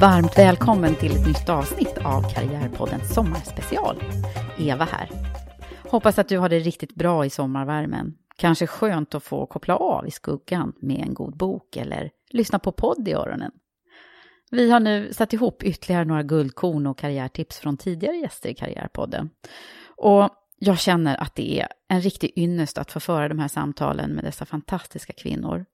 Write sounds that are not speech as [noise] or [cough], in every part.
Varmt välkommen till ett nytt avsnitt av Karriärpodden Sommarspecial. Eva här. Hoppas att du har det riktigt bra i sommarvärmen. Kanske skönt att få koppla av i skuggan med en god bok eller lyssna på podd i öronen. Vi har nu satt ihop ytterligare några guldkorn och karriärtips från tidigare gäster i Karriärpodden. Och jag känner att det är en riktig ynnest att få föra de här samtalen med dessa fantastiska kvinnor.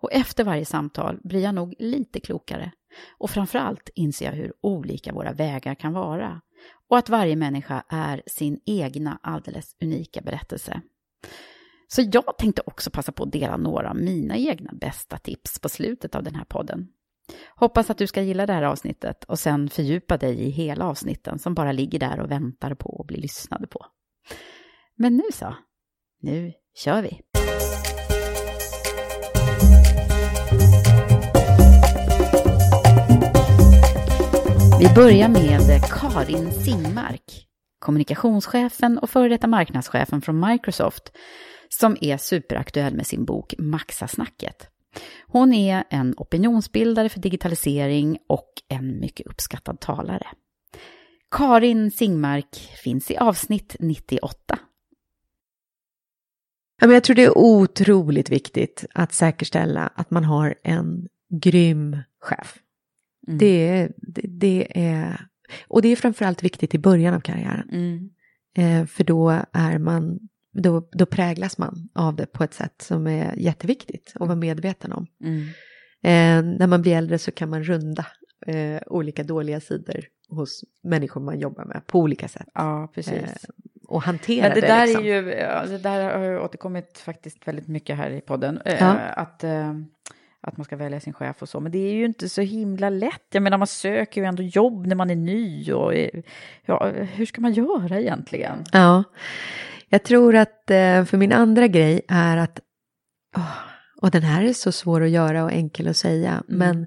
Och efter varje samtal blir jag nog lite klokare. Och framförallt inser jag hur olika våra vägar kan vara. Och att varje människa är sin egna alldeles unika berättelse. Så jag tänkte också passa på att dela några av mina egna bästa tips på slutet av den här podden. Hoppas att du ska gilla det här avsnittet och sen fördjupa dig i hela avsnitten som bara ligger där och väntar på att bli lyssnade på. Men nu så, nu kör vi! Vi börjar med Karin Singmark, kommunikationschefen och före detta marknadschefen från Microsoft, som är superaktuell med sin bok Maxa-snacket. Hon är en opinionsbildare för digitalisering och en mycket uppskattad talare. Karin Singmark finns i avsnitt 98. Jag tror det är otroligt viktigt att säkerställa att man har en grym chef. Mm. Det, det, det, är, och det är framförallt viktigt i början av karriären. Mm. Eh, för då är man, då, då präglas man av det på ett sätt som är jätteviktigt att vara medveten om. Mm. Eh, när man blir äldre så kan man runda eh, olika dåliga sidor hos människor man jobbar med på olika sätt. Ja, precis. Eh, och hantera Men det. det där liksom. är ju, ja, det där har ju återkommit faktiskt väldigt mycket här i podden. Eh, Ja. Att, eh, att man ska välja sin chef och så. Men det är ju inte så himla lätt. Jag menar, man söker ju ändå jobb när man är ny. Och, ja, hur ska man göra egentligen? Ja, jag tror att eh, för min andra grej är att, och den här är så svår att göra och enkel att säga, men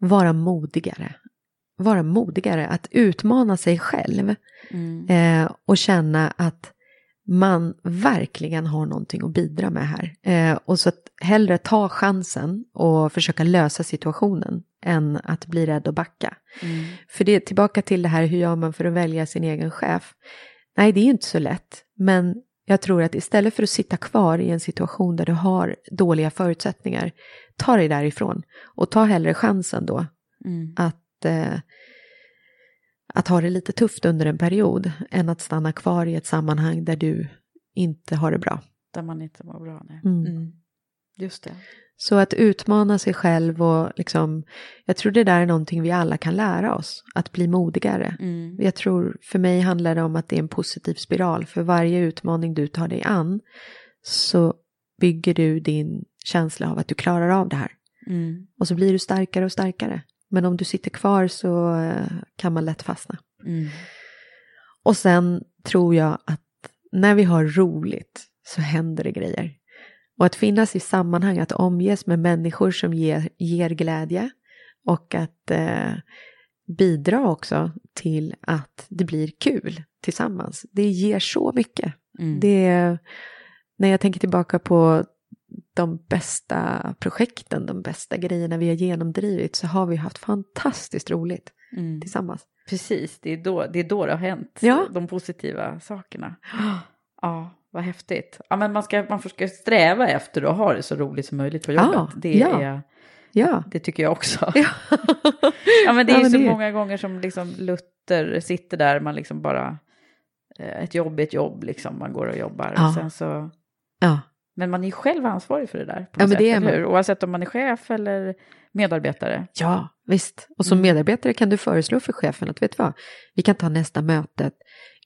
vara modigare. Vara modigare, att utmana sig själv eh, och känna att man verkligen har någonting att bidra med här. Eh, och så att hellre ta chansen och försöka lösa situationen än att bli rädd och backa. För det tillbaka till det här, hur gör man för att välja sin egen chef? Nej, det är inte så lätt, men jag tror att istället för att sitta kvar i en situation där du har dåliga förutsättningar, ta dig därifrån och ta hellre chansen då att, eh, att ha det lite tufft under en period än att stanna kvar i ett sammanhang där du inte har det bra. Där man inte mår bra. Nej. Mm. Just det. Så att utmana sig själv och liksom, jag tror det där är någonting vi alla kan lära oss, att bli modigare. Mm. Jag tror, för mig handlar det om att det är en positiv spiral. För varje utmaning du tar dig an så bygger du din känsla av att du klarar av det här. Mm. Och så blir du starkare och starkare. Men om du sitter kvar så eh, kan man lätt fastna. Mm. Och sen tror jag att när vi har roligt så händer det grejer. Och att finnas i sammanhang, att omges med människor som ger, ger glädje och att eh, bidra också till att det blir kul tillsammans. Det ger så mycket. Mm. Det, när jag tänker tillbaka på de bästa projekten, de bästa grejerna vi har genomdrivit så har vi haft fantastiskt roligt Mm. tillsammans. Precis, det är, då, det är då det har hänt, Ja. de positiva sakerna. [gasps] Ja, vad häftigt. Ja, men man ska, man får ska sträva efter att ha det så roligt som möjligt på jobbet. Ja, det, ja. är, Ja. det tycker jag också. Ja. [laughs] [laughs] Ja, men det är Ja, så det många gånger som liksom Luther sitter där, man liksom bara, eh, ett jobb är ett jobb, liksom, man går och jobbar. Ja. Och sen så, ja. men man är ju själv ansvarig för det där. Ja, men sätt, det är man. hur? Oavsett om man är chef eller medarbetare. Ja, visst. Och som Mm. medarbetare kan du föreslå för chefen att vet du vad, vi kan ta nästa möte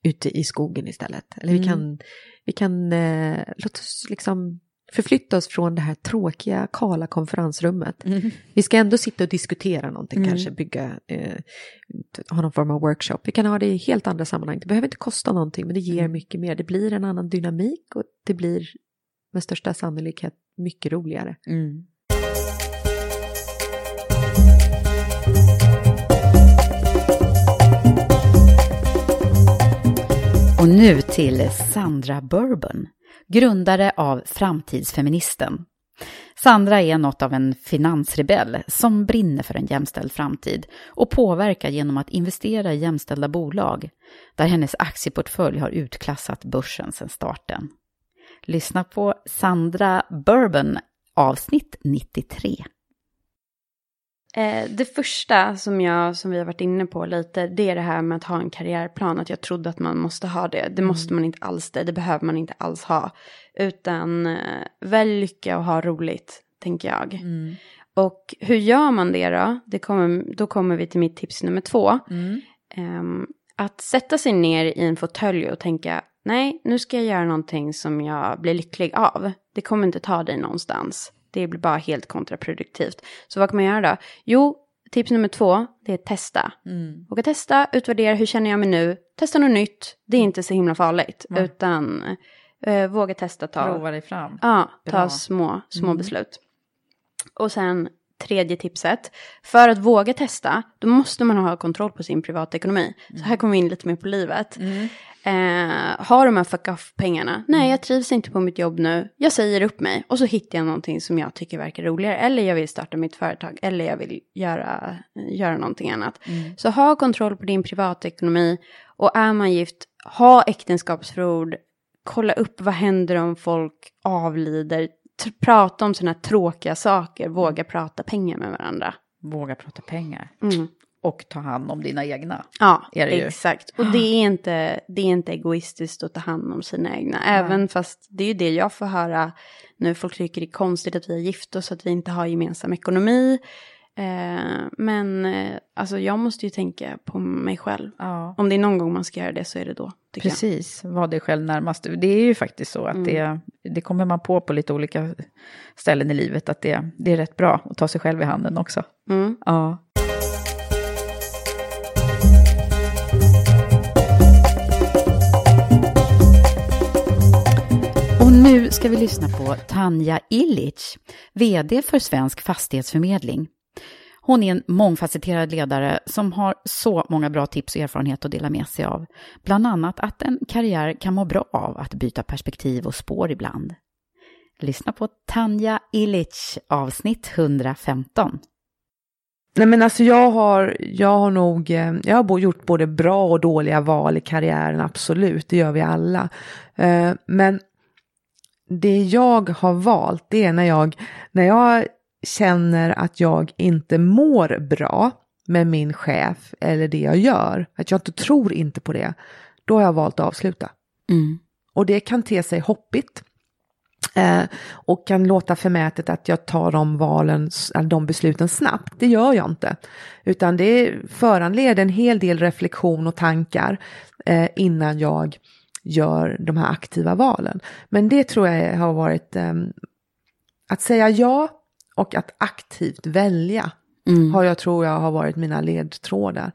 ute i skogen istället. Eller vi Mm. kan, vi kan eh, låt oss liksom förflytta oss från det här tråkiga, kala konferensrummet. Vi ska ändå sitta och diskutera någonting, Mm. kanske bygga, eh, ha någon form av workshop. Vi kan ha det i helt andra sammanhang. Det behöver inte kosta någonting, men det ger Mm. mycket mer. Det blir en annan dynamik och det blir med största sannolikhet mycket roligare. Och nu till Sandra Bourbon, grundare av Framtidsfeministen. Sandra är något av en finansrebell som brinner för en jämställd framtid och påverkar genom att investera i jämställda bolag, där hennes aktieportfölj har utklassat börsen sedan starten. Lyssna på Sandra Bourbon, avsnitt 93. Eh, det första som, jag, som vi har varit inne på lite, det är det här med att ha en karriärplan. Att jag trodde att man måste ha det. Det måste man inte alls det. Det behöver man inte alls ha. Utan eh, välj lycka och ha roligt, tänker jag. Och hur gör man det då? Det kommer, då kommer vi till mitt tips nummer två. Ehm, att sätta sig ner i en fåtölj och tänka, nej, nu ska jag göra någonting som jag blir lycklig av. Det kommer inte ta dig någonstans. Det blir bara helt kontraproduktivt. Så vad kan man göra då? Jo, tips nummer två, det är testa. Våga testa, utvärdera, hur känner jag mig nu? Testa något nytt, det är inte så himla farligt. Utan eh, våga testa, ta, Prova dig fram. Ja, ta små, små beslut. Och sen tredje tipset. För att våga testa, då måste man ha kontroll på sin privatekonomi. Så här kommer vi in lite mer på livet. Eh, har de här fuck off-pengarna? Nej, jag trivs inte på mitt jobb nu. Jag säger upp mig. Och så hittar jag någonting som jag tycker verkar roligare. Eller jag vill starta mitt företag. Eller jag vill göra, göra någonting annat. Så ha kontroll på din privatekonomi. Och är man gift, ha äktenskapsförord. Kolla upp vad händer om folk avlider. Prata om sådana här tråkiga saker. Våga prata pengar med varandra. Våga prata pengar. Mm. Och ta hand om dina egna. Ja, Är det ju. exakt. Och det är, inte, det är inte egoistiskt att ta hand om sina egna. Även fast det är ju det jag får höra nu. Folk tycker det är konstigt att vi är gift oss, att vi inte har gemensam ekonomi. Eh, men eh, alltså jag måste ju tänka på mig själv. Ja. Om det är någon gång man ska göra det så är det då. tycker jag. Precis, var dig själv närmast. Det är ju faktiskt så att Mm. det, det kommer man på på lite olika ställen i livet, att det, det är rätt bra att ta sig själv i handen också. Mm. Ja. Och nu ska vi lyssna på Tanja Illich, VD för Svensk Fastighetsförmedling. Hon är en mångfacetterad ledare som har så många bra tips och erfarenhet att dela med sig av. Bland annat att en karriär kan må bra av att byta perspektiv och spår ibland. Lyssna på Tanja Illich, avsnitt 115. Nej men alltså jag har, jag har nog, eh, jag har gjort både bra och dåliga val i karriären, absolut, det gör vi alla. Eh, men det jag har valt, det är när jag, när jag känner att jag inte mår bra med min chef eller det jag gör, att jag inte tror inte på det, då har jag valt att avsluta. Mm. Och det kan te sig hoppigt. Eh, och kan låta förmätet att jag tar de valen, de besluten snabbt. Det gör jag inte. Utan det föranleder en hel del reflektion och tankar eh, innan jag gör de här aktiva valen. Men det tror jag har varit eh, att säga ja och att aktivt välja. har jag tror jag har varit mina ledtrådar.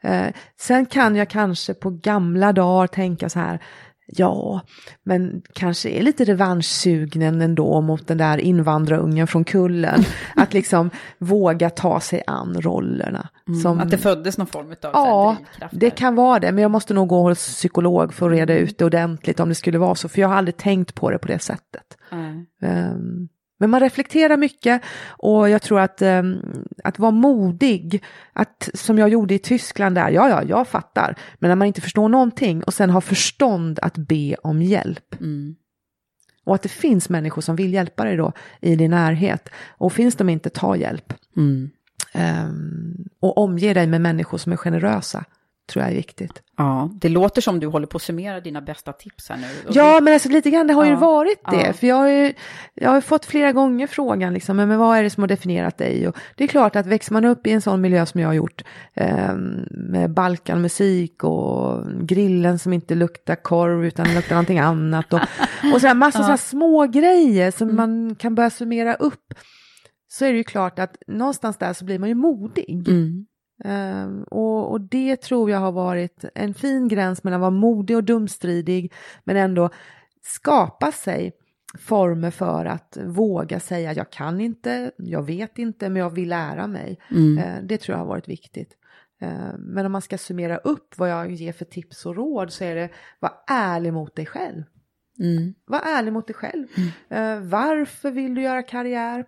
Eh, sen kan jag kanske på gamla dagar tänka så här, ja, men kanske är lite revanschsugnen ändå mot den där invandrarungen från kullen. [laughs] att liksom våga ta sig an rollerna. Som, Att det föddes någon form av Ja, det kan vara det, men jag måste nog gå hos psykolog för att reda ut det ordentligt om det skulle vara så, för jag har aldrig tänkt på det på det sättet. Nej. Ehm, Men man reflekterar mycket och jag tror att, ehm, att vara modig, att, som jag gjorde i Tyskland där, ja ja, jag fattar, men när man inte förstår någonting och sen har förstånd att be om hjälp. Mm. Och att det finns människor som vill hjälpa dig då i din närhet. Och finns de inte, ta hjälp. Mm. Ehm, och omge dig med människor som är generösa, tror jag är viktigt. Ja, det låter som du håller på att summera dina bästa tips här nu. Ja, men alltså lite grann det har ju Ja, varit det. ja. För jag har ju jag har ju fått flera gånger frågan, liksom, men vad är det som har definierat dig? Och det är klart att växer man upp i en sån miljö som jag har gjort, eh, med Balkanmusik och grillen som inte luktar korv utan luktar någonting annat. Och, [laughs] och så här massa så här små grejer som Mm. man kan börja summera upp. Så är det ju klart att någonstans där så blir man ju modig. Mm. Ehm, och, och det tror jag har varit en fin gräns mellan att vara modig och dumstridig men ändå skapa sig former för att våga säga jag kan inte, jag vet inte men jag vill lära mig. Mm. Eh, det tror jag har varit viktigt. Eh, men om man ska summera upp vad jag ger för tips och råd så är det var ärlig mot dig själv. Mm. Var ärlig mot dig själv. Eh, varför vill du göra karriär?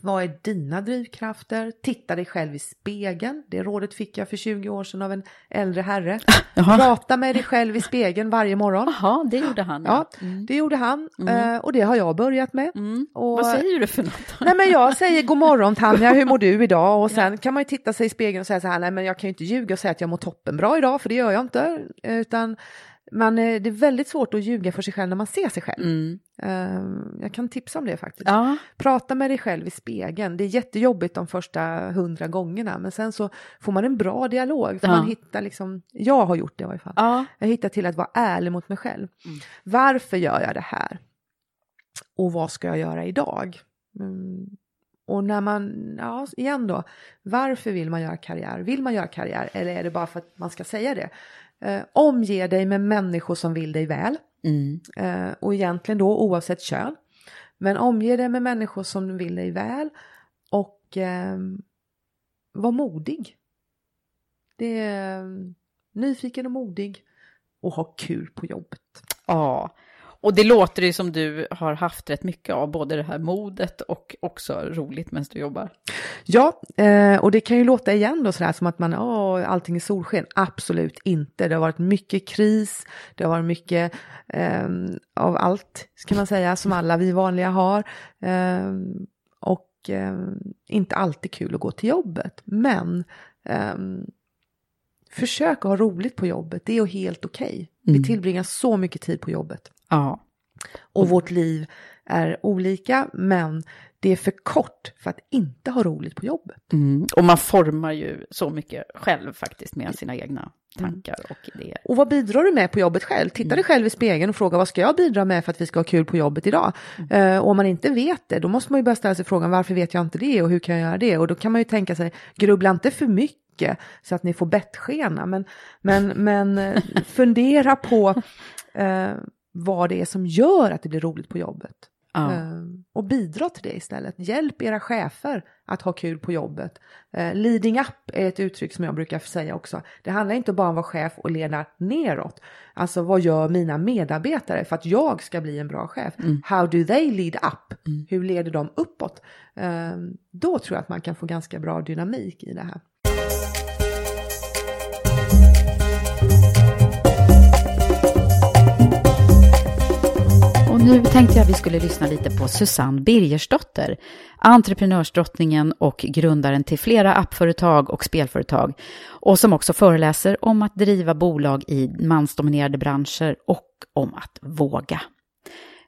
Vad är dina drivkrafter? Titta dig själv i spegeln. Det rådet fick jag för 20 år sedan av en äldre herre. Jaha. Prata med dig själv i spegeln varje morgon. Jaha, det gjorde han. Ja, Mm. det gjorde han eh, och det har jag börjat med. Mm. Och, Vad säger du för något? Nej men jag säger god morgon Tanja, hur mår du idag? Och sen kan man ju titta sig i spegeln och säga så här, nej men jag kan ju inte ljuga och säga att jag mår toppenbra idag, för det gör jag inte. Utan man, eh, det är väldigt svårt att ljuga för sig själv när man ser sig själv. Mm. Eh, Jag kan tipsa om det faktiskt. Ja. Prata med dig själv i spegeln. Det är jättejobbigt de första hundra gångerna, men sen så får man en bra dialog. För Ja. man hittar liksom, jag har gjort det i varje fall. Ja. Jag hittar till att vara ärlig mot mig själv. Varför gör jag det här? Och vad ska jag göra idag? Mm. Och när man, ja igen då, varför vill man göra karriär? Vill man göra karriär eller är det bara för att man ska säga det? Eh, omge dig med människor som vill dig väl. Mm. Eh, och egentligen då oavsett kön. Men omge dig med människor som vill dig väl och eh, var modig. Det är eh, nyfiken och modig och ha kul på jobbet. ja. Och det låter ju som du har haft rätt mycket av, både det här modet och också roligt medan du jobbar. Ja, eh, och det kan ju låta igen då sådär som att man, åh, allting är solsken. Absolut inte. Det har varit mycket kris, det har varit mycket eh, av allt, ska man säga, som alla vi vanliga har. Eh, och eh, inte alltid kul att gå till jobbet. Men eh, försök att ha roligt på jobbet, det är helt okej. Vi tillbringar så mycket tid på jobbet. Ja. Och vårt liv är olika, men det är för kort för att inte ha roligt på jobbet. Mm. Och man formar ju så mycket själv faktiskt med sina egna tankar och idéer. Och vad bidrar du med på jobbet själv? Titta dig själv i spegeln och fråga vad ska jag bidra med för att vi ska ha kul på jobbet idag? Eh, och om man inte vet det, då måste man ju börja ställa sig frågan varför vet jag inte det och hur kan jag göra det? Och då kan man ju tänka sig, grubbla inte för mycket så att ni får bettskena, men, men, men eh, [laughs] fundera på eh, vad det är som gör att det blir roligt på jobbet. Ja. Eh, och bidra till det istället. Hjälp era chefer att ha kul på jobbet. Eh, leading up är ett uttryck som jag brukar säga också. Det handlar inte bara om att vara chef och leda neråt. Alltså vad gör mina medarbetare för att jag ska bli en bra chef? How do they lead up? Hur leder de uppåt? Eh, då tror jag att man kan få ganska bra dynamik i det här. Nu tänkte jag vi skulle lyssna lite på Susanne Birgersdotter, entreprenörsdrottningen och grundaren till flera appföretag och spelföretag och som också föreläser om att driva bolag i mansdominerade branscher och om att våga.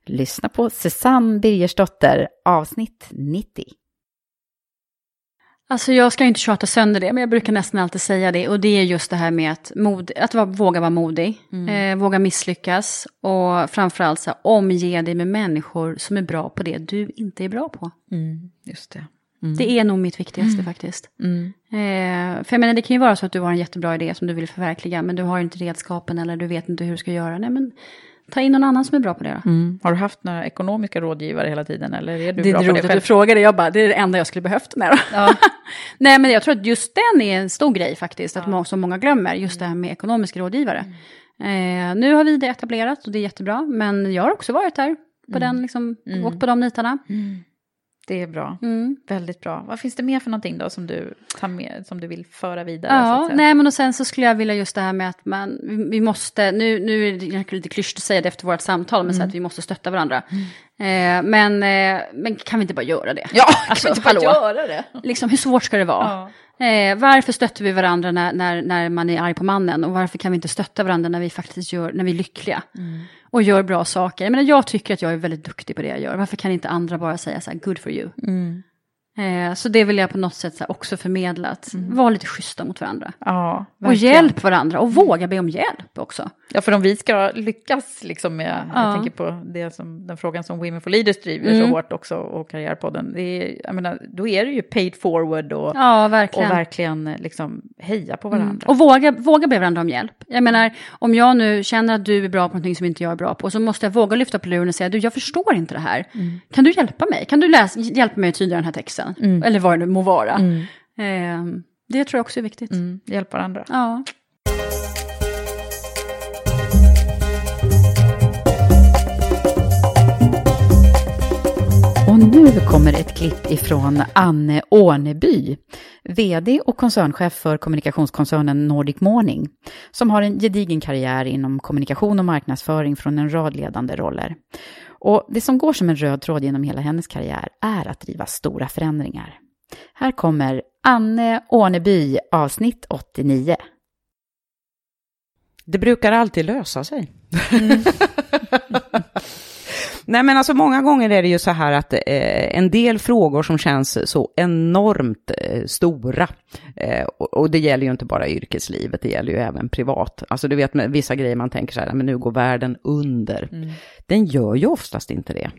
Lyssna på Susanne Birgersdotter, avsnitt 90. Alltså jag ska inte tjata sönder det, men jag brukar nästan alltid säga det. Och det är just det här med att, mod, att våga vara modig, eh, våga misslyckas och framförallt så här, omge dig med människor som är bra på det du inte är bra på. Just det. Det är nog mitt viktigaste faktiskt. Mm. Eh, för jag menar, det kan ju vara så att du har en jättebra idé som du vill förverkliga, men du har inte redskapen eller du vet inte hur du ska göra. Nej, men ta in någon annan som är bra på det då. Mm. Har du haft några ekonomiska rådgivare hela tiden eller är du Det är bra på roligt det att du själv? frågar det, jag bara, det är det enda jag skulle behövt. Då. Ja. [laughs] Nej men jag tror att just den är en stor grej faktiskt, att må, som många glömmer, just det här med ekonomiska rådgivare. Eh, nu har vi det etablerat och det är jättebra, men jag har också varit där på den, liksom, Mm. åkt på de nitarna. Det är bra. Mm. Väldigt bra. Vad finns det mer för någonting då som du, tar med, som du vill föra vidare? Ja, nej men och sen så skulle jag vilja just det här med att man, vi, måste, nu, nu är det lite klyschigt att säga det efter vårt samtal, men så att vi måste stötta varandra. Eh, men, eh, men kan vi inte bara göra det? Ja, alltså, kan vi inte bara hallå? göra det? Liksom, hur svårt ska det vara? Eh, varför stöttar vi varandra när, när, när man är arg på mannen? Och varför kan vi inte stötta varandra när vi faktiskt gör, när vi är lyckliga? Och gör bra saker. Jag, menar, jag tycker att jag är väldigt duktig på det jag gör. Varför kan inte andra bara säga så här, good for you? Eh, så det vill jag på något sätt så också förmedla, att vara lite schyssta mot varandra. Ja, Och verkligen. hjälp varandra och våga be om hjälp också. Ja, för om vi ska lyckas liksom med, Ja. jag tänker på det som, den frågan som Women for Leaders driver Mm. så hårt också och Karriärpodden, det är, jag menar, då är det ju paid forward och, Ja, och verkligen. verkligen liksom heja på Mm. varandra. Och våga, våga be varandra om hjälp. Jag menar, om jag nu känner att du är bra på någonting som inte jag är bra på, så måste jag våga lyfta på luren och säga, du, jag förstår inte det här. Kan du hjälpa mig? Kan du läsa, hjälpa mig att tyda den här texten? Eller vad det nu må vara. Eh, det tror jag också är viktigt. Mm, hjälp varandra. Ja. Nu kommer ett klipp ifrån Anne Åneby, VD och koncernchef för kommunikationskoncernen Nordic Morning, som har en gedigen karriär inom kommunikation och marknadsföring från en rad ledande roller. Och det som går som en röd tråd genom hela hennes karriär är att driva stora förändringar. Här kommer Anne Åneby, avsnitt 89. Det brukar alltid lösa sig. [laughs] Nej men alltså många gånger är det ju så här att eh, en del frågor som känns så enormt eh, stora, eh, och, och det gäller ju inte bara yrkeslivet, det gäller ju även privat. Alltså du vet med vissa grejer man tänker så här, men nu går världen under. Den gör ju oftast inte det.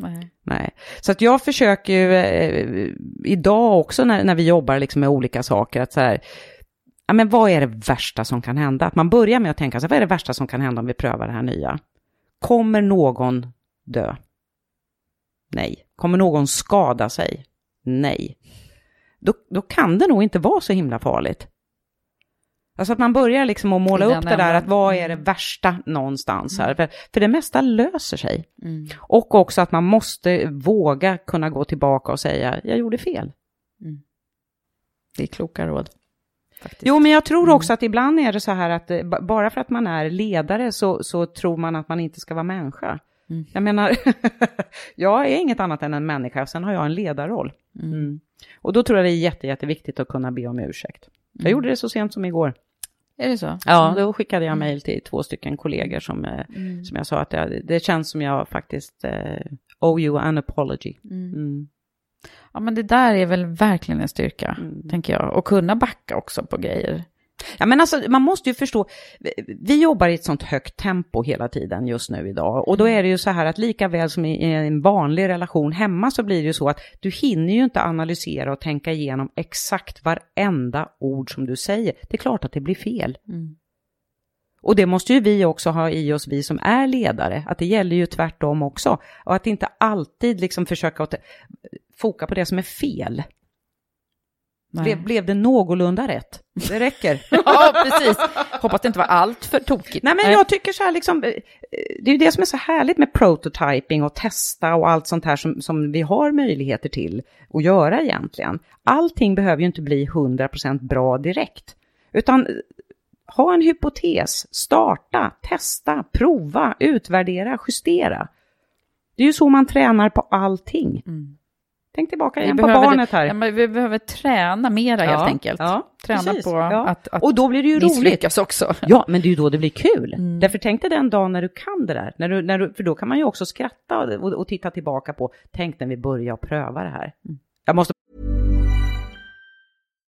Nej. Nej, så att jag försöker ju eh, idag också när, när vi jobbar liksom med olika saker att så här, ja men vad är det värsta som kan hända? Att man börjar med att tänka så här, vad är det värsta som kan hända om vi prövar det här nya? Kommer någon dö? Nej. Kommer någon skada sig? Nej. Då, då kan det nog inte vara så himla farligt. Alltså att man börjar liksom att måla upp det där, att vad är det värsta någonstans här? För, för det mesta löser sig. Mm. Och också att man måste våga kunna gå tillbaka och säga, jag gjorde fel. Det är kloka råd. Faktiskt. Jo, men jag tror också att ibland är det så här att eh, ba- bara för att man är ledare så, så tror man att man inte ska vara människa. Mm. Jag menar, [laughs] jag är inget annat än en människa, sen har jag en ledarroll. Mm. Och då tror jag det är jätte, jätteviktigt att kunna be om ursäkt. Jag gjorde det så sent som igår. Är det så? Ja, då skickade jag mejl till två stycken kollegor som, eh, som jag sa att jag, det känns som jag faktiskt eh, owe you an apology. Mm. Ja, men det där är väl verkligen en styrka, Mm. tänker jag. Och kunna backa också på grejer. Ja, men alltså, man måste ju förstå, vi jobbar i ett sånt högt tempo hela tiden just nu idag. Och då är det ju så här att lika väl som i en vanlig relation hemma så blir det ju så att du hinner ju inte analysera och tänka igenom exakt varenda ord som du säger. Det är klart att det blir fel. Och det måste ju vi också ha i oss, vi som är ledare, att det gäller ju tvärtom också. Och att inte alltid liksom försöka foka på det som är fel. Blev, blev det någorlunda rätt? Det räcker. [laughs] ja, precis. Hoppas det inte var allt för tokigt. Nej, men jag tycker så här liksom, eh, det är ju det som är så härligt med prototyping och testa och allt sånt här som, som vi har möjligheter till att göra egentligen. Allting behöver ju inte bli 100% bra direkt, utan eh, ha en hypotes, starta, testa, prova, utvärdera, justera. Det är ju så man tränar på allting. Tänk tillbaka igen på barnet här. Ja, vi behöver träna mera helt Ja, enkelt. ja, träna precis, på att, att Och då blir det ju roligt. också. Ja, men det är ju då det blir kul. Mm. Därför tänk dig den dagen när du kan det där. När du, när du, för då kan man ju också skratta och, och, och titta tillbaka på, tänk när vi började pröva det här. Jag måste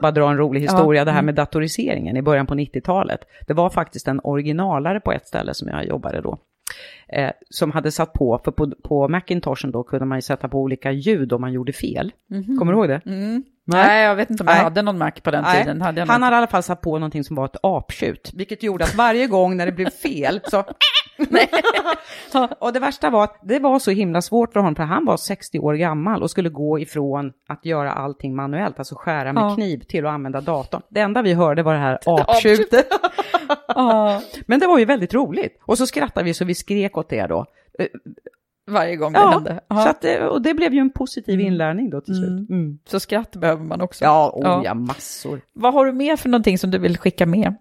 Bara dra en rolig historia, Ja, det här mm. med datoriseringen i början på 90-talet. Det var faktiskt en originalare på ett ställe som jag jobbade då. Eh, som hade satt på, för på, på Macintoshen då kunde man ju sätta på olika ljud om man gjorde fel. Mhm. Kommer du ihåg det? Mm. Nej, jag vet inte om jag Nej. hade någon Mac på den Nej. tiden. Hade Han hade i alla fall satt på någonting som var ett aptjut, vilket gjorde att varje gång när det blev fel så... [laughs] [laughs] och det värsta var att det var så himla svårt för honom, för han var 60 år gammal och skulle gå ifrån att göra allting manuellt, alltså skära med Ja. kniv, till att använda datorn. Det enda vi hörde var det här [laughs] aptjutet. [laughs] Men det var ju väldigt roligt. Och så skrattade vi så vi skrek åt det då. Eh, Varje gång det Ja, hände. Ja. så att, det- och det blev ju en positiv inlärning då till slut. Mm. Så skratt behöver man också. Ja, oh, ja, massor. Vad har du mer för någonting som du vill skicka med?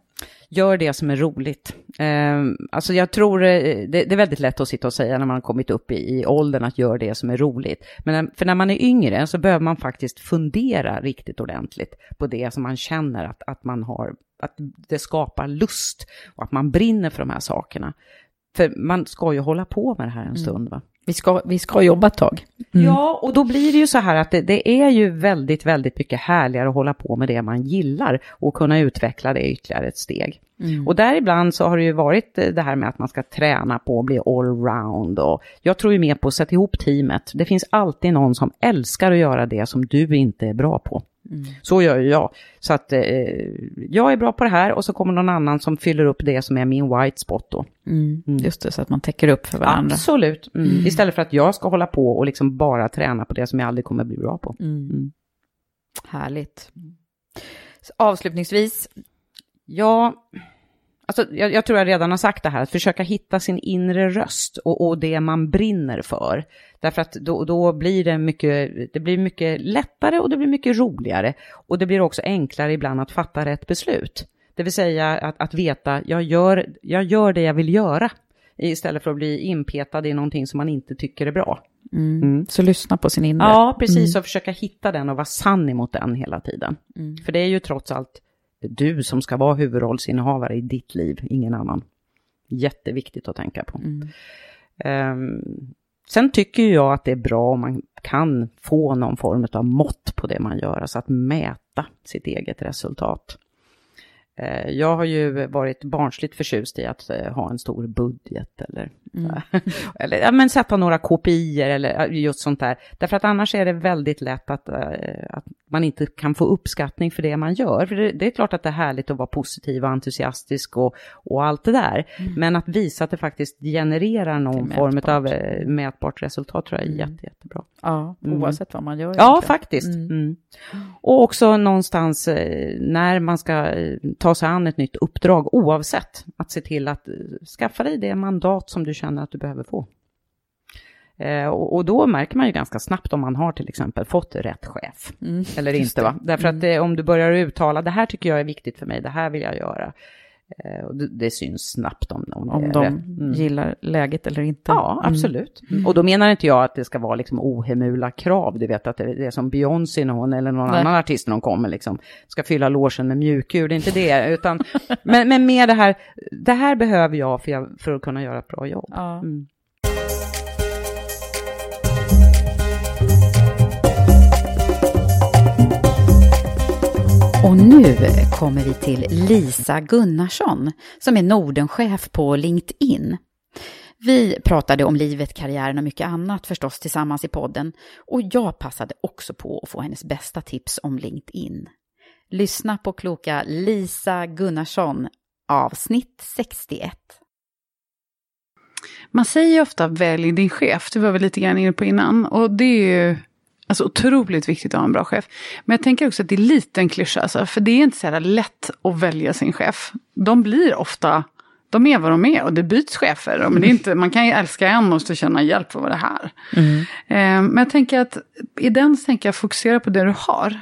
Gör det som är roligt. Eh, alltså jag tror eh, det, det är väldigt lätt att sitta och säga när man har kommit upp i, i åldern att gör det som är roligt. Men när, för när man är yngre så behöver man faktiskt fundera riktigt ordentligt på det som man känner att, att man har, att det skapar lust och att man brinner för de här sakerna. För man ska ju hålla på med det här en stund va? Vi ska, vi ska jobba ett tag. Mm. Ja, och då blir det ju så här att det, det är ju väldigt, väldigt mycket härligare att hålla på med det man gillar och kunna utveckla det ytterligare ett steg. Mm. Och där ibland så har det ju varit eh, det här med att man ska träna på att bli allround och jag tror ju mer på att sätta ihop teamet. Det finns alltid någon som älskar att göra det som du inte är bra på. Mm. Så gör ju jag. Så att eh, jag är bra på det här och så kommer någon annan som fyller upp det som är min white spot då. Mm. Just det, så att man täcker upp för varandra. Absolut. Mm. Mm. Istället för att jag ska hålla på och liksom bara träna på det som jag aldrig kommer bli bra på. Mm. Härligt. Så avslutningsvis, Ja, alltså, jag, jag tror jag redan har sagt det här, att försöka hitta sin inre röst och, och det man brinner för. Därför att då, då blir det mycket, det blir mycket lättare och det blir mycket roligare. Och det blir också enklare ibland att fatta rätt beslut. Det vill säga att, att veta, jag gör, jag gör det jag vill göra. Istället för att bli inpetad i någonting som man inte tycker är bra. mm. så lyssna på sin inre. Ja, precis. Mm. Och försöka hitta den och vara sann emot den hela tiden. Mm. För det är ju trots allt du som ska vara huvudrollsinnehavare i ditt liv, ingen annan. Jätteviktigt att tänka på. Mm. Ehm, sen tycker jag att det är bra om man kan få någon form av mått på det man gör, alltså att mäta sitt eget resultat. Eh, jag har ju varit barnsligt förtjust i att eh, ha en stor budget eller, mm. [laughs] eller ja, men sätta några KPI eller just sånt där. Därför att annars är det väldigt lätt att, eh, att man inte kan få uppskattning för det man gör. För det, det, är klart att det är härligt att vara positiv och entusiastisk och, och allt det där. Mm. Men att visa att det faktiskt genererar någon form av mätbart resultat tror jag är mm. jätte, jättebra. Ja, mm. oavsett vad man gör. Ja, egentligen. faktiskt. Mm. Mm. Och också någonstans när man ska ta sig an ett nytt uppdrag oavsett. Att se till att skaffa dig det mandat som du känner att du behöver få. Eh, och, då märker man ju ganska snabbt om man har till exempel fått rätt chef. Mm, eller inte va? Därför mm. att det, om du börjar uttala det här tycker jag är viktigt för mig, det här vill jag göra. Eh, och det, det, syns snabbt om, om, om de mm. gillar läget eller inte. Ja, mm. absolut. Mm. Och då menar inte jag att det ska vara liksom ohemula krav. Du vet att det, är som Beyoncé när hon eller någon Nej. annan artist när hon kommer liksom ska fylla låsen med mjukkur. Det är inte det, utan [laughs] men, men mer det här. Det här behöver jag för, jag, för att kunna göra ett bra jobb. Ja. Mm. Och nu kommer vi till Lisa Gunnarsson som är Nordenchef på LinkedIn. Vi pratade om livet, karriären och mycket annat förstås tillsammans i podden och jag passade också på att få hennes bästa tips om LinkedIn. Lyssna på kloka Lisa Gunnarsson, avsnitt 61. Man säger ofta välj din chef, det var vi lite grann inne på innan. Och det är ju Alltså otroligt viktigt att ha en bra chef. Men jag tänker också att det är lite en klyscha, alltså, för det är inte så här lätt att välja sin chef. De blir ofta, de är vad de är och det byts chefer. Men det är inte, man kan ju älska en och så känna hjälp, vad var det här? Mm. Eh, men jag tänker att i den så tänker jag fokusera på det du har.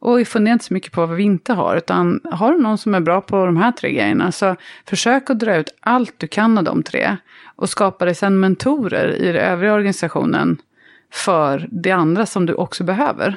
Och fundera inte så mycket på vad vi inte har, utan har du någon som är bra på de här tre grejerna, så försök att dra ut allt du kan av de tre. Och skapa dig sen mentorer i den övriga organisationen för det andra som du också behöver.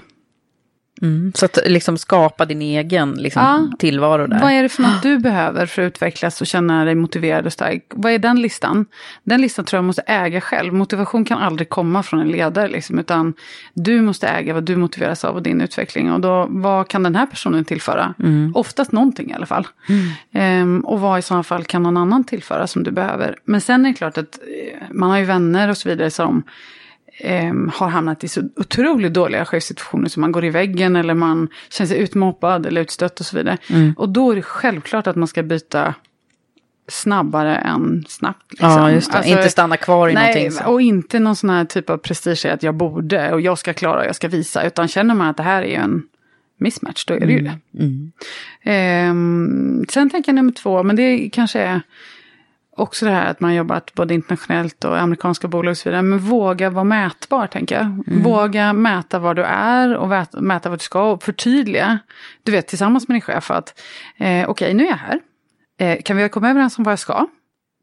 Mm, så att liksom skapa din egen liksom, ja, tillvaro där. Vad är det för något du behöver för att utvecklas och känna dig motiverad och stark? Vad är den listan? Den listan tror jag måste äga själv. Motivation kan aldrig komma från en ledare, liksom, utan du måste äga vad du motiveras av och din utveckling. Och då, vad kan den här personen tillföra? Mm. Oftast någonting i alla fall. Mm. Ehm, och vad i så fall kan någon annan tillföra som du behöver? Men sen är det klart att eh, man har ju vänner och så vidare som eh, har hamnat i så otroligt dåliga chefssituationer som man går i väggen eller man känner sig utmobbad eller utstött och så vidare. Mm. Och då är det självklart att man ska byta snabbare än snabbt. Liksom. Ja, just det. Alltså, inte stanna kvar i nej, någonting. Så. Och inte någon sån här typ av prestige att jag borde och jag ska klara och jag ska visa. Utan känner man att det här är en mismatch, då är det mm. ju det. Mm. Eh, sen tänker jag nummer två, men det kanske är också det här att man jobbat både internationellt och amerikanska bolag och så vidare. Men våga vara mätbar, tänker jag. Mm. Våga mäta var du är och mäta vad du ska och förtydliga. Du vet, tillsammans med din chef att eh, okej, okay, nu är jag här. Eh, kan vi komma överens om vad jag ska?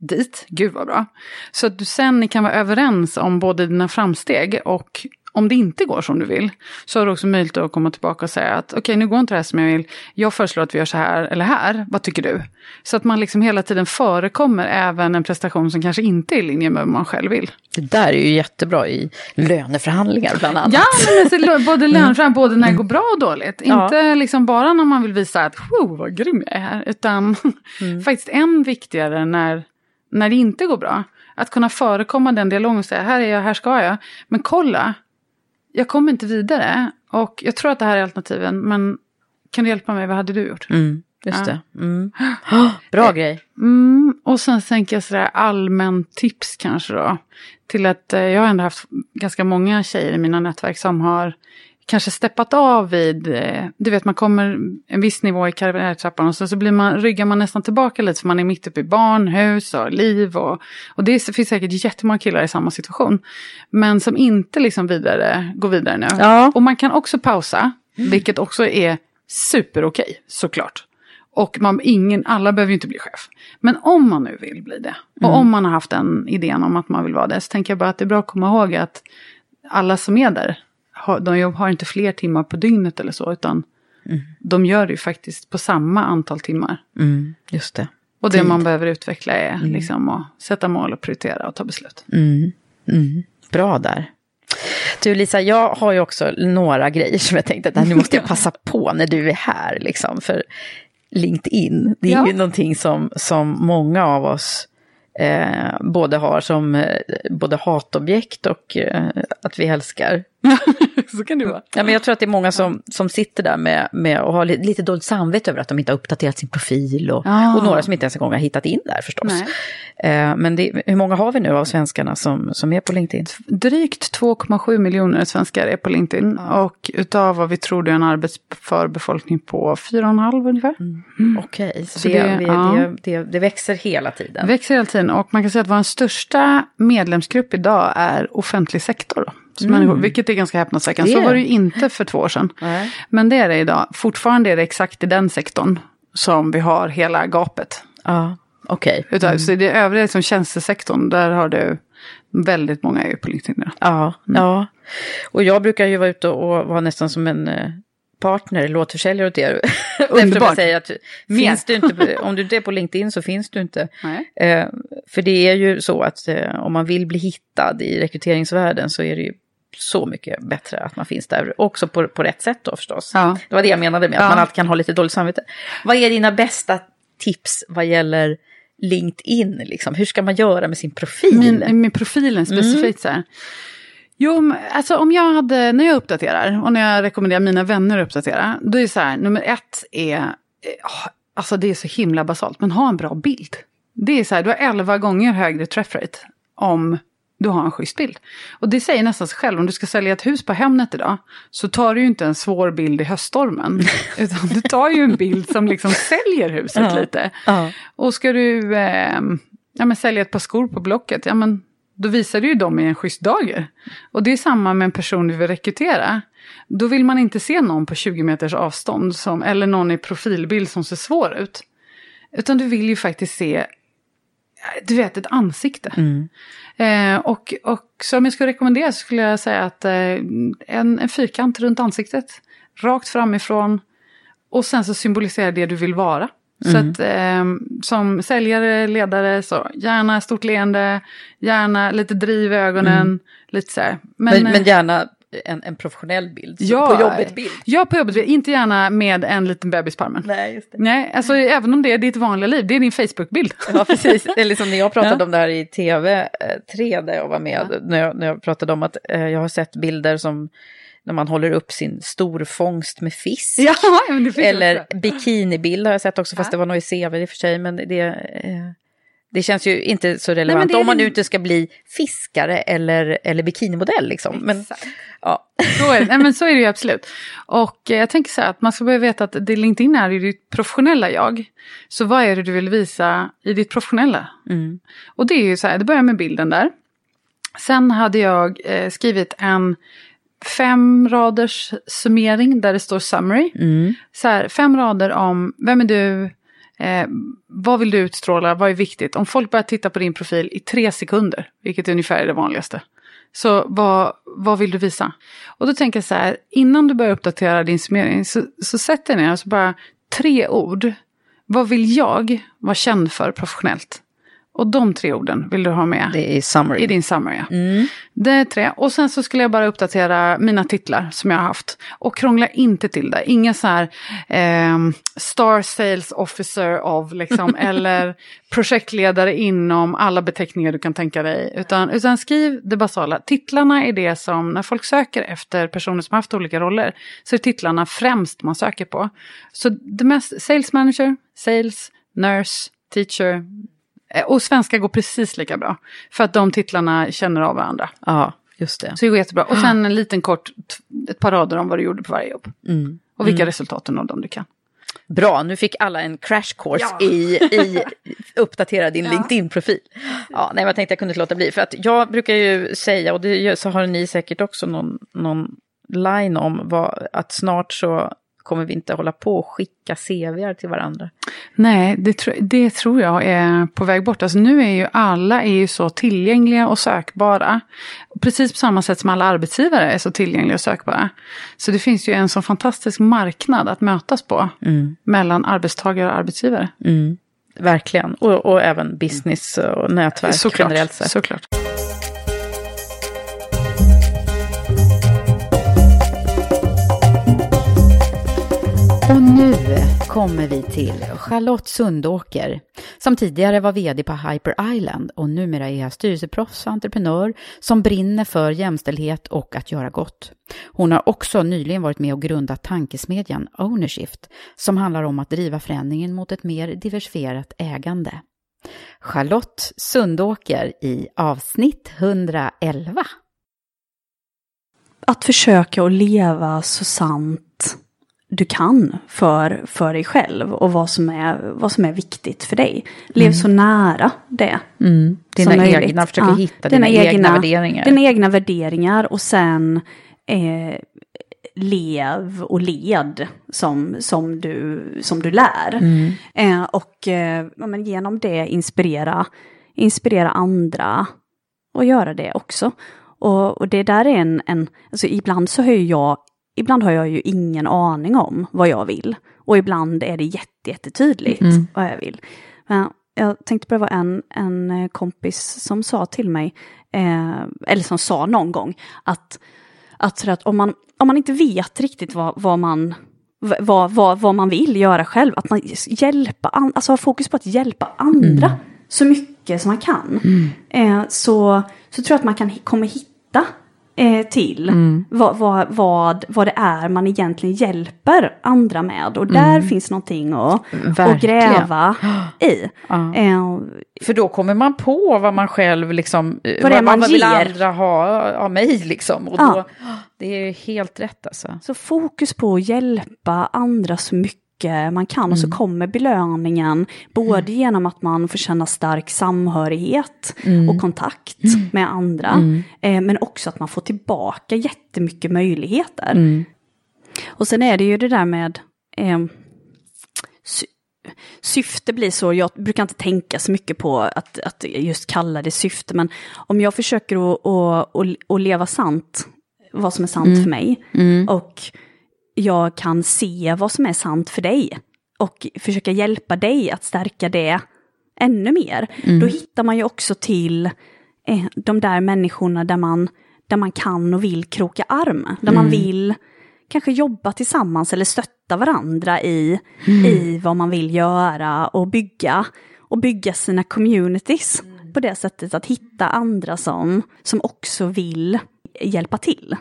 Dit, gud vad bra. Så att du sen kan vara överens om både dina framsteg och om det inte går som du vill, så har du också möjlighet att komma tillbaka och säga att okej, okay, nu går inte det här som jag vill. Jag föreslår att vi gör så här eller här. Vad tycker du? Så att man liksom hela tiden förekommer även en prestation som kanske inte är i linje med vad man själv vill. Det där är ju jättebra i löneförhandlingar bland annat. Ja, men alltså, både löneförhandlingar, mm. både när det går bra och dåligt. Ja. Inte liksom bara när man vill visa att wow, vad grym jag är här. Utan [laughs] mm. faktiskt än viktigare när, när det inte går bra. Att kunna förekomma den dialogen och säga här är jag, här ska jag. Men kolla, jag kommer inte vidare. Och jag tror att det här är alternativen, men kan du hjälpa mig, vad hade du gjort? Mm, just ja. det. Mm. Oh, [gasps] bra eh, grej. Mm, och sen tänker jag sådär allmän tips kanske då. Till att eh, jag har ändå haft ganska många tjejer i mina nätverk som har kanske steppat av vid, eh, du vet man kommer en viss nivå i karriärtrappan och så, så blir man, ryggar man nästan tillbaka lite för man är mitt uppe i barn, hus och liv och, och det finns säkert jättemånga killar i samma situation. Men som inte liksom vidare, går vidare nu. Ja. Och man kan också pausa, vilket också är super okej, såklart. Och man, ingen, alla behöver ju inte bli chef. Men om man nu vill bli det, och mm. om man har haft den idén om att man vill vara det, så tänker jag bara att det är bra att komma ihåg att alla som är där de har inte fler timmar på dygnet eller så, utan mm. de gör det ju faktiskt på samma antal timmar. Mm, just det. Och det Tid. man behöver utveckla är mm. liksom att sätta mål och prioritera och ta beslut. Mm. Mm. Bra där. Du Lisa, jag har ju också några grejer som jag tänkte att nu måste jag [laughs] passa på när du är här. Liksom, för LinkedIn, det är Ja. ju någonting som, som många av oss eh, både har som eh, både hatobjekt och eh, att vi älskar. [laughs] Så kan det vara. Ja, men jag tror att det är många som, som sitter där med, med och har li- lite dåligt samvete över att de inte har uppdaterat sin profil och, Ah. och några som inte ens en gång har hittat in där förstås. Eh, men det, hur många har vi nu av svenskarna som, som är på LinkedIn? Drygt 2,7 miljoner svenskar är på LinkedIn. Och utav vad vi tror det är en arbetsför befolkning på 4,5 ungefär. Okej, så, Så det, det- vi- ja. det, det, det växer hela tiden. Växer hela tiden och man kan säga att vår största medlemsgrupp idag är offentlig sektor. Mm. människor, vilket är ganska häpnadsväckande. Så var det. ju inte för två år sedan. Nej. Men det är det idag. Fortfarande är det exakt i den sektorn som vi har hela gapet. Ja, okej. Utav, Mm. Så i det övriga som tjänstesektorn, där har du väldigt många är på LinkedIn. Ja, ja. Och jag brukar ju vara ute och vara nästan som en eh, partner, låtförsäljare åt er. [laughs] Underbart. säger att finns du inte, [laughs] om du inte är på LinkedIn så finns du inte. Eh, för det är ju så att eh, om man vill bli hittad i rekryteringsvärlden så är det ju så mycket bättre att man finns där. Också på, på rätt sätt då förstås. Ja. Det var det jag menade med att Ja. man alltid kan ha lite dåligt samvete. Vad är dina bästa tips vad gäller LinkedIn? Liksom? Hur ska man göra med sin profil? Min, med profilen specifikt så här. Jo, alltså om jag hade, när jag uppdaterar och när jag rekommenderar mina vänner att uppdatera, då är det så här, nummer ett är, eh, alltså det är så himla basalt, men ha en bra bild. Det är så här, du har 11 gånger högre träffrate om du har en schysst bild. Och det säger nästan sig själv, om du ska sälja ett hus på Hemnet idag, så tar du ju inte en svår bild i höststormen, [laughs] utan du tar ju en bild som liksom säljer huset Ja. lite. Ja. Och ska du eh, ja, men sälja ett par skor på Blocket, ja men då visar du ju dem i en schysst dager. Och det är samma med en person du vill rekrytera. Då vill man inte se någon på 20 meters avstånd, som, eller någon i profilbild som ser svår ut. Utan du vill ju faktiskt se, du vet, ett ansikte. Eh, och, och så om jag skulle rekommendera så skulle jag säga att eh, en, en fyrkant runt ansiktet, rakt framifrån, och sen så symboliserar det du vill vara. Så Mm. att eh, som säljare, ledare, så gärna stort leende, gärna lite driv i ögonen, Mm. lite så här. Men, eh, men gärna en, en professionell bild. Ja, på jobbet bild. Ja, på jobbet. Inte gärna med en liten bebis på armen. Nej, just det. Nej, alltså även om det är ditt vanliga liv, det är din Facebook-bild. Ja, precis. Det är liksom när jag pratade Ja. om det här i TV3 där jag var med, när, jag, när jag pratade om att eh, jag har sett bilder som när man håller upp sin storfångst med fisk. Ja, [laughs] Eller bikinibild har jag sett också, fast det var nog i CV i och för sig, men det, eh, det känns ju inte så relevant. är om man nu inte ska bli fiskare eller, eller bikinimodell liksom. Men, ja. Så är, det. Nej, men så är det ju absolut. Och eh, jag tänker så här att man ska börja veta att det LinkedIn är i ditt professionella jag. Så vad är det du vill visa i ditt professionella? Mm. Och det är ju så här, det börjar med bilden där. Sen hade jag eh, skrivit en fem raders summering där det står summary. Mm. Så här, fem rader om vem är du, eh, vad vill du utstråla, vad är viktigt. Om folk börjar titta på din profil i tre sekunder, vilket ungefär är det vanligaste. Så vad, vad vill du visa? Och då tänker jag så här, innan du börjar uppdatera din summering så, så sätt dig ner och så bara tre ord. Vad vill jag vara känd för professionellt? Och de tre orden vill du ha med Det är summary. i din summary. ja. Mm. Det är tre. Och sen så skulle jag bara uppdatera mina titlar som jag har haft. Och krångla inte till det. Inga så här ehm, Star Sales Officer of liksom, [laughs] eller projektledare inom alla beteckningar du kan tänka dig. Utan, utan skriv det basala. Titlarna är det som, när folk söker efter personer som har haft olika roller, så är titlarna främst man söker på. Så det mest, Sales Manager, Sales, Nurse, Teacher, Eh, Och svenska går precis lika bra. För att de titlarna känner av varandra. Ja, just det. Så det går jättebra. Och sen en liten kort, ett par rader om vad du gjorde på varje jobb. Mm. Och vilka Mm. resultat du nådde om du kan. Bra, nu fick alla en crash course Ja. i, i [laughs] uppdatera din LinkedIn-profil. Ja, nej, jag tänkte jag kunde inte låta bli. För att jag brukar ju säga, och det så har ni säkert också någon, någon line om, vad, att snart så kommer vi inte hålla på och skicka CVR till varandra. Nej, det, tro, det tror jag är på väg bort. Alltså nu är ju alla är ju så tillgängliga och sökbara. Precis på samma sätt som alla arbetsgivare är så tillgängliga och sökbara. Så det finns ju en så fantastisk marknad att mötas på. Mm. Mellan arbetstagare och arbetsgivare. Mm. Verkligen, och, och även business och nätverk Såklart, generellt sett. såklart. Kommer vi till Charlotte Sundåker, som tidigare var vd på Hyper Island och numera är styrelseproffs och entreprenör som brinner för jämställdhet och att göra gott. Hon har också nyligen varit med och grundat tankesmedjan Ownershift, som handlar om att driva förändringen mot ett mer diversifierat ägande. Charlotte Sundåker i avsnitt 111. Att försöka att leva så sant du kan för, för dig själv och vad som, är, vad som är viktigt för dig. Lev mm. så nära det. Mm. Dina egna, försök ja, hitta dina, dina egna, egna, värderingar. Dina egna värderingar och sen eh, lev och led som, som, du, som du lär. Mm. Eh, och eh, men genom det inspirera, inspirera andra och göra det också. Och, och det där är en, en, alltså ibland så har jag, ibland har jag ju ingen aning om vad jag vill. Och ibland är det jätte, jättetydligt mm. vad jag vill. Men jag tänkte på det var en, en kompis som sa till mig, eh, eller som sa någon gång, att, att, att om, man, om man inte vet riktigt vad, vad man vad, vad, vad man vill göra själv, att man hjälpa, alltså ha fokus på att hjälpa andra mm. så mycket som man kan. Mm. Eh, så, så tror jag att man kan kommer hitta eh, till mm. vad, vad, vad, vad det är man egentligen hjälper andra med. Och där mm. finns någonting att, att gräva i. Ja. Eh, För då kommer man på vad man själv liksom, vad, vad man, man vill andra ha av mig liksom. Och då, Det är helt rätt alltså. Så fokus på att hjälpa andra så mycket mycket man kan mm. och så mm. kommer belöningen både mm. genom att man får känna stark samhörighet mm. och kontakt mm. med andra mm. eh, men också att man får tillbaka jättemycket möjligheter. Och sen är det ju det där med eh, sy syfte blir så, jag brukar inte tänka så mycket på att, att just kalla det syfte, men om jag försöker att, att, att, att leva sant, vad som är sant för mig, och jag kan se vad som är sant för dig och försöka hjälpa dig att stärka det ännu mer. Mm. Då hittar man ju också till eh, de där människorna där man, där man kan och vill kroka arm, där mm. man vill kanske jobba tillsammans eller stötta varandra i, mm. i vad man vill göra och bygga, och bygga sina communities på det sättet att hitta andra som, som också vill hjälpa till.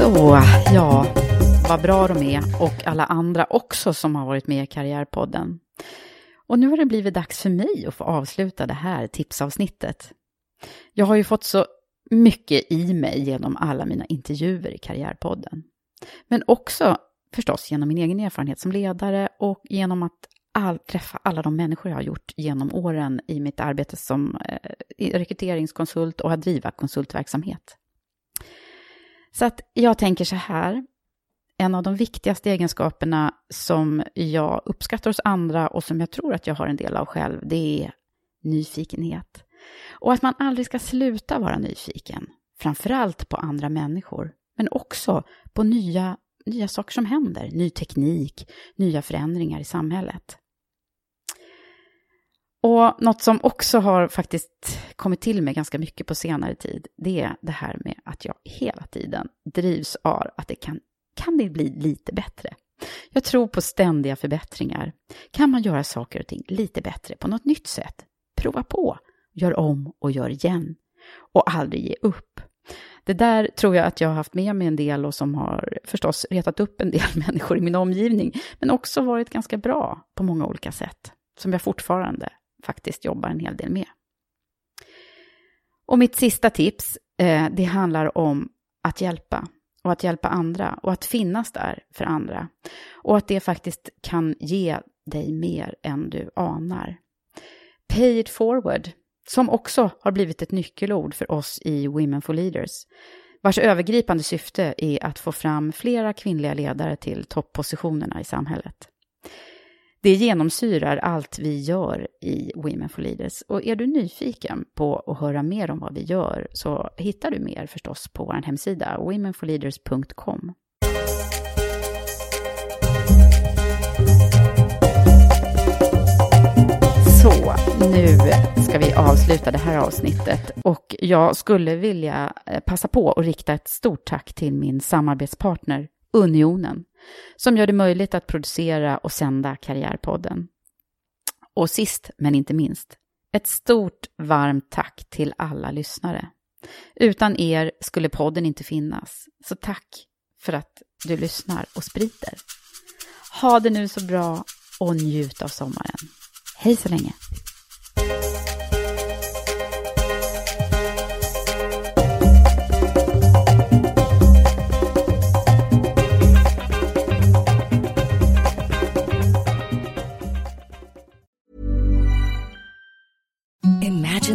Så, ja, vad bra de är och alla andra också som har varit med i Karriärpodden. Och nu har det blivit dags för mig att få avsluta det här tipsavsnittet. Jag har ju fått så mycket i mig genom alla mina intervjuer i Karriärpodden. Men också förstås genom min egen erfarenhet som ledare och genom att all, träffa alla de människor jag har gjort genom åren i mitt arbete som eh, rekryteringskonsult och att driva konsultverksamhet. Så att jag tänker så här, en av de viktigaste egenskaperna som jag uppskattar hos andra och som jag tror att jag har en del av själv, det är nyfikenhet. Och att man aldrig ska sluta vara nyfiken, framförallt på andra människor, men också på nya, nya saker som händer, ny teknik, nya förändringar i samhället. Och något som också har faktiskt kommit till mig ganska mycket på senare tid, det är det här med att jag hela tiden drivs av att det kan, kan det bli lite bättre. Jag tror på ständiga förbättringar. Kan man göra saker och ting lite bättre på något nytt sätt? Prova på, gör om och gör igen. Och aldrig ge upp. Det där tror jag att jag har haft med mig en del och som har förstås retat upp en del [laughs] människor i min omgivning, men också varit ganska bra på många olika sätt, som jag fortfarande faktiskt jobbar en hel del med. Och mitt sista tips, eh, det handlar om att hjälpa och att hjälpa andra och att finnas där för andra. Och att det faktiskt kan ge dig mer än du anar. Pay it forward, som också har blivit ett nyckelord för oss i Women for Leaders, vars övergripande syfte är att få fram flera kvinnliga ledare till toppositionerna i samhället. Det genomsyrar allt vi gör i Women for Leaders. Och är du nyfiken på att höra mer om vad vi gör så hittar du mer förstås på vår hemsida womenforleaders.com. Så, Nu ska vi avsluta det här avsnittet och jag skulle vilja eh, passa på att rikta ett stort tack till min samarbetspartner Unionen som gör det möjligt att producera och sända Karriärpodden. Och sist men inte minst, ett stort varmt tack till alla lyssnare. Utan er skulle podden inte finnas, så tack för att du lyssnar och sprider. Ha det nu så bra och njut av sommaren. Hej så länge!